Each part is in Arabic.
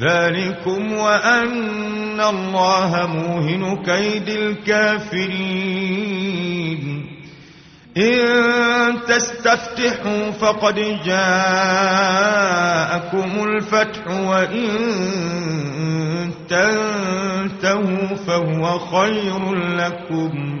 ذلكم وأن الله موهن كيد الكافرين. إن تستفتحوا فقد جاءكم الفتح وإن تنتهوا فهو خير لكم.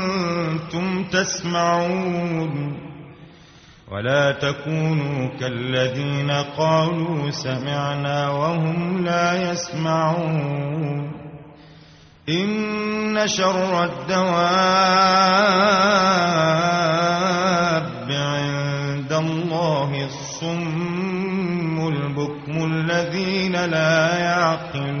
تسمعون ولا تكونوا كالذين قالوا سمعنا وهم لا يسمعون إن شر الدواب عند الله الصم البكم الذين لا يعقلون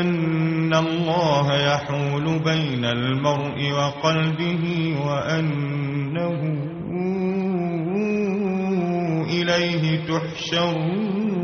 أن الله يحول بين المرء وقلبه وأنه إليه تحشرون.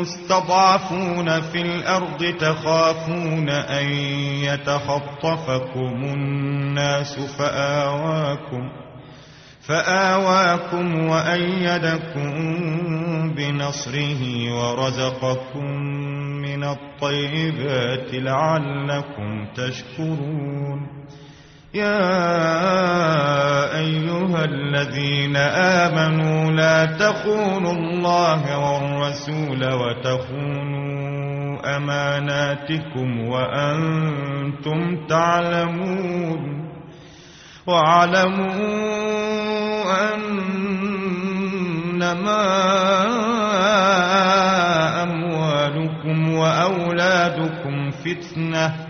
مستضعفون في الأرض تخافون أن يتخطفكم الناس فآواكم فآواكم وأيدكم بنصره ورزقكم من الطيبات لعلكم تشكرون. يا أيها الذين آمنوا لا تخونوا الله والرسول وتخونوا أماناتكم وأنتم تعلمون واعلموا أنما أموالكم وأولادكم فتنة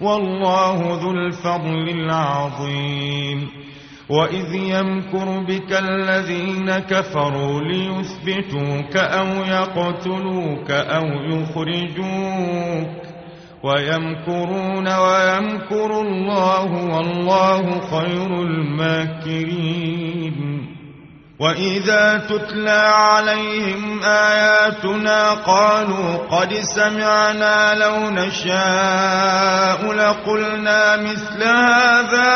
والله ذو الفضل العظيم. وإذ يمكر بك الذين كفروا ليثبتوك أو يقتلوك أو يخرجوك ويمكرون ويمكر الله والله خير الماكرين. وإذا تتلى عليهم آياتنا قالوا قد سمعنا لو نشاء لقلنا مثل هذا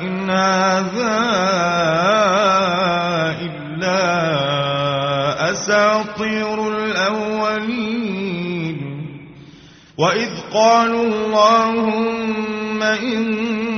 إن هذا إلا أساطير الأولين وإذ قالوا اللهم إن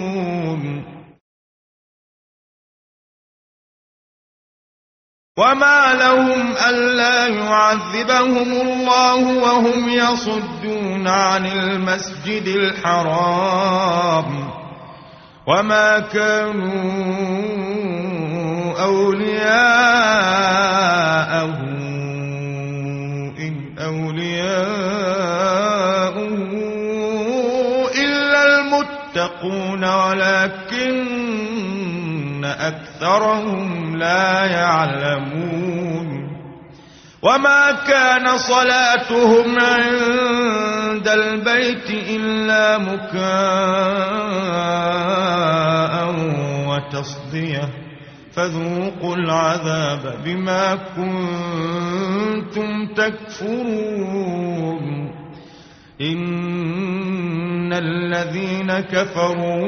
وما لهم ألا يعذبهم الله وهم يصدون عن المسجد الحرام وما كانوا أولياءه إن أولياءه إلا المتقون ولكن أكثرهم لا يعلمون وما كان صلاتهم عند البيت إلا مكاء وتصدية. فذوقوا العذاب بما كنتم تكفرون. إن الذين كفروا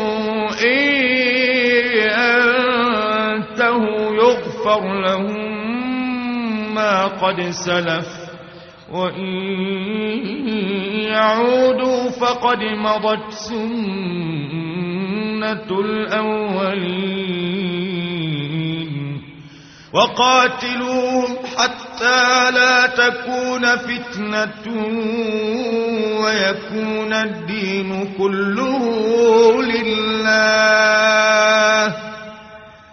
يغفر لهم ما قد سلف. وإن يعودوا فقد مضت سنة الأولين. وقاتلوهم حتى لا تكون فتنة ويكون الدين كله لله.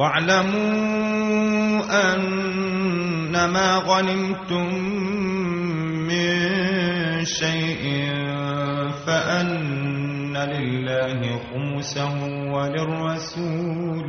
واعلموا أن ما غنمتم من شيء فأن لله خمسه وللرسول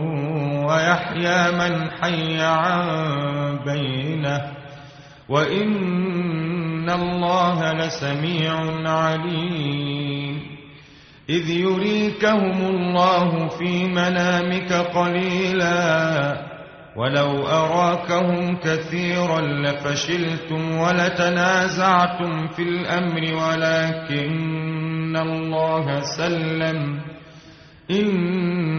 ويحيى من حي عن بينه وإن الله لسميع عليم إذ يريكهم الله في منامك قليلا ولو أراكهم كثيرا لفشلتم ولتنازعتم في الأمر ولكن الله سلم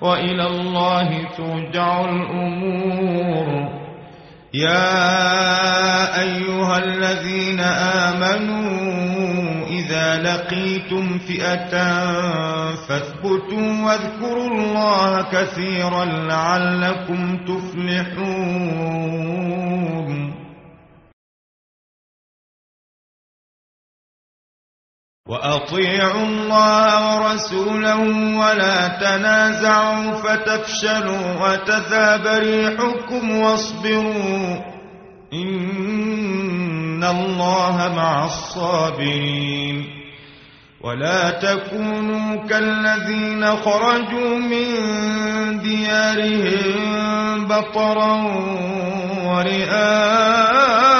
وإلى الله ترجع الأمور. يا أيها الذين آمنوا إذا لقيتم فئة فاثبتوا واذكروا الله كثيرا لعلكم تفلحون. وأطيعوا الله ورسوله ولا تنازعوا فتفشلوا وتذاب ريحكم واصبروا إن الله مع الصابرين ولا تكونوا كالذين خرجوا من ديارهم بطرا ورئاء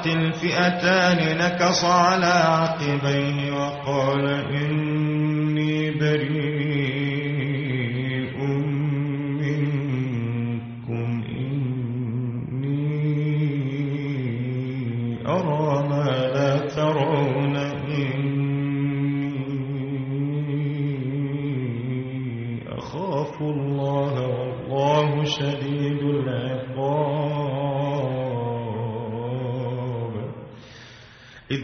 تراءت الفئتان نكص على عقبيه وقال إني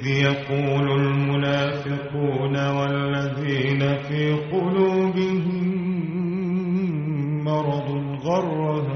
إذ يقول المنافقون والذين في قلوبهم مرض غر هؤلاء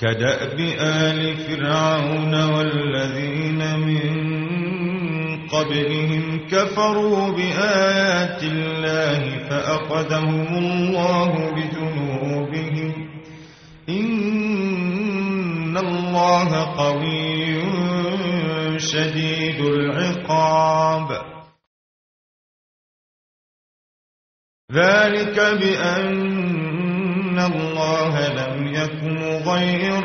كدأب آل فرعون والذين من قبلهم كفروا بآيات الله فأخذهم الله بذنوبهم إن الله قوي شديد العقاب. ذلك بأن الله لم غير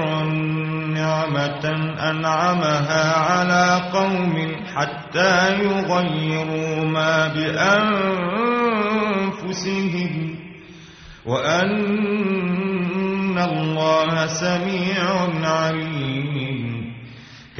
نعمة أنعمها على قوم حتى يغيروا ما بأنفسهم وأن الله سميع عليم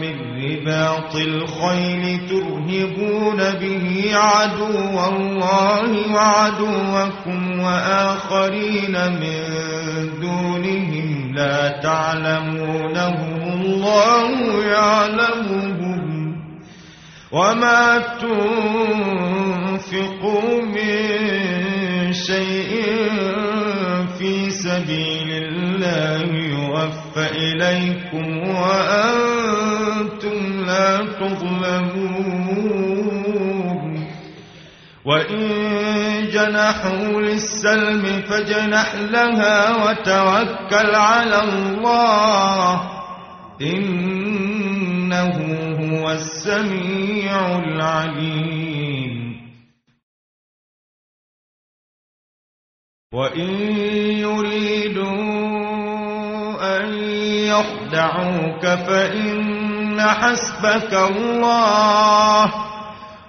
ومن رباط الخيل ترهبون به عدو الله وعدوكم وآخرين من دونهم لا تعلمونهم الله يعلمهم وما تنفقوا من شيء في سبيل الله يوفى إليكم وأنتم تظلمون. وإن جنحوا للسلم فجنح لها وتوكل على الله. إنه هو السميع العليم. وإن يريدوا أن يخدعوك فإن حسبك الله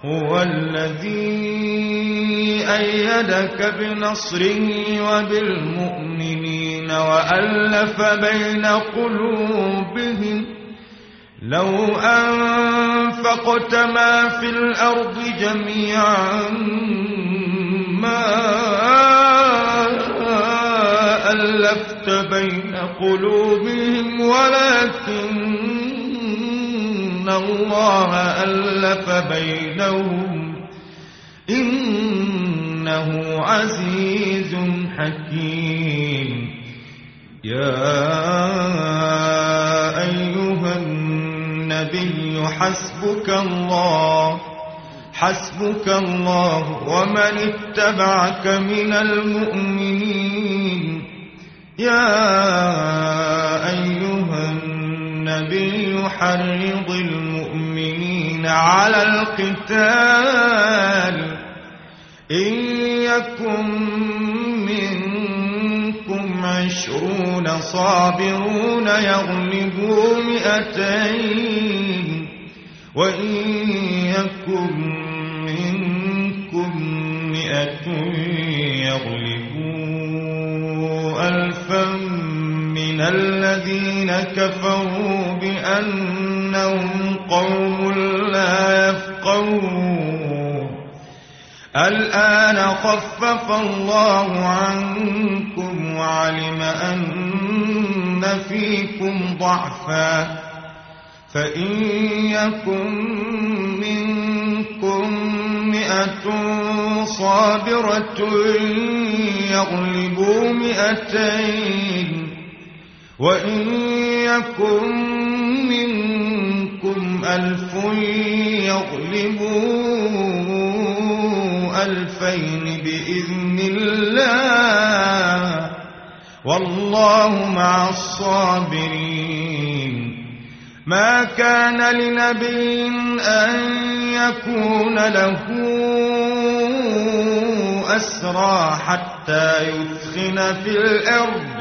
هو الذي أيدك بنصره وبالمؤمنين وألف بين قلوبهم لو أنفقت ما في الأرض جميعا ما ألفت بين قلوبهم ولكن الله ألف بينهم إنه عزيز حكيم يا أيها النبي حسبك الله حسبك الله ومن اتبعك من المؤمنين يا النبي حرض المؤمنين على القتال. إن يكن منكم عشرون صابرون يغلبوا مئتين. وإن يكن منكم مئة الذين كفروا بأنهم قوم لا يفقهون. الآن خفف الله عنكم وعلم أن فيكم ضعفا. فإن يكن منكم مئة صابرة يغلبوا مئتين وإن يكن منكم ألف يغلبوا ألفين بإذن الله والله مع الصابرين. ما كان لنبي أن يكون له أسرى حتى يثخن في الأرض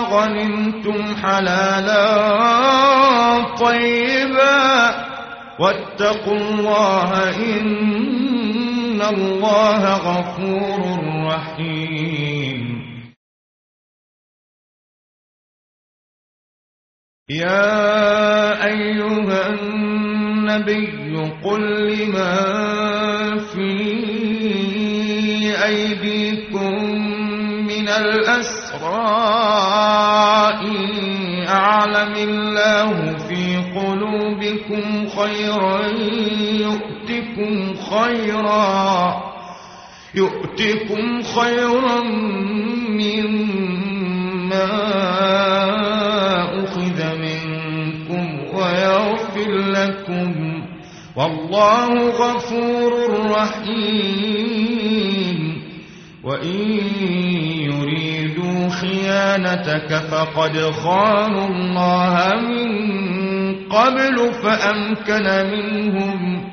غنمتم حلالا طيبا واتقوا الله إن الله غفور رحيم. يا أيها النبي قل لمن في أيديكم من الأسرى أعلم الله في قلوبكم خيرا يؤتكم خيرا يؤتكم خيرا مما أخذ منكم ويغفر لكم. والله غفور رحيم. وإن خيانتك فقد خانوا الله من قبل فأمكن منهم.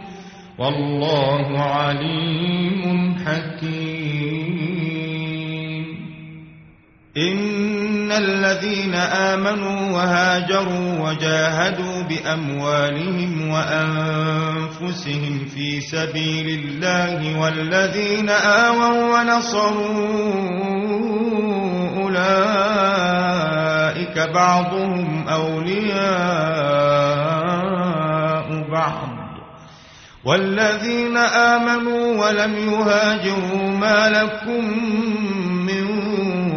والله عليم حكيم. إن الذين آمنوا وهاجروا وجاهدوا بأموالهم وأنفسهم في سبيل الله والذين آووا ونصروا أولئك بعضهم أولياء بعض. والذين آمنوا ولم يهاجروا ما لكم من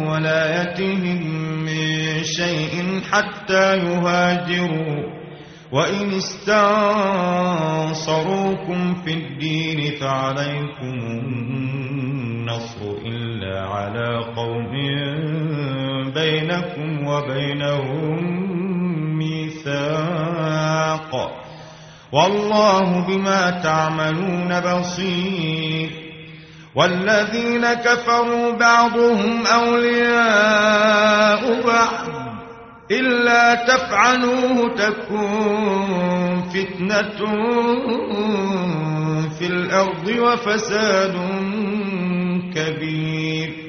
ولايتهم من شيء حتى يهاجروا. وإن استنصروكم في الدين فعليكم النصر إلا على قوم بينكم وبينهم ميثاق. والله بما تعملون بصير. والذين كفروا بعضهم أولياء بعض. إلا تفعلوه تكون فتنة في الأرض وفساد كبير.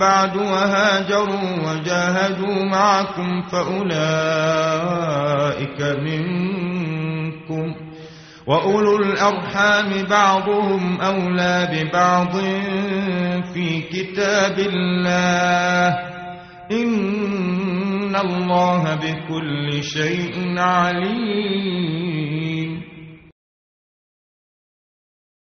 بعد وهاجروا وجاهدوا معكم فأولئك منكم وأولو الأرحام بعضهم أولى ببعض في كتاب الله إن الله بكل شيء عليم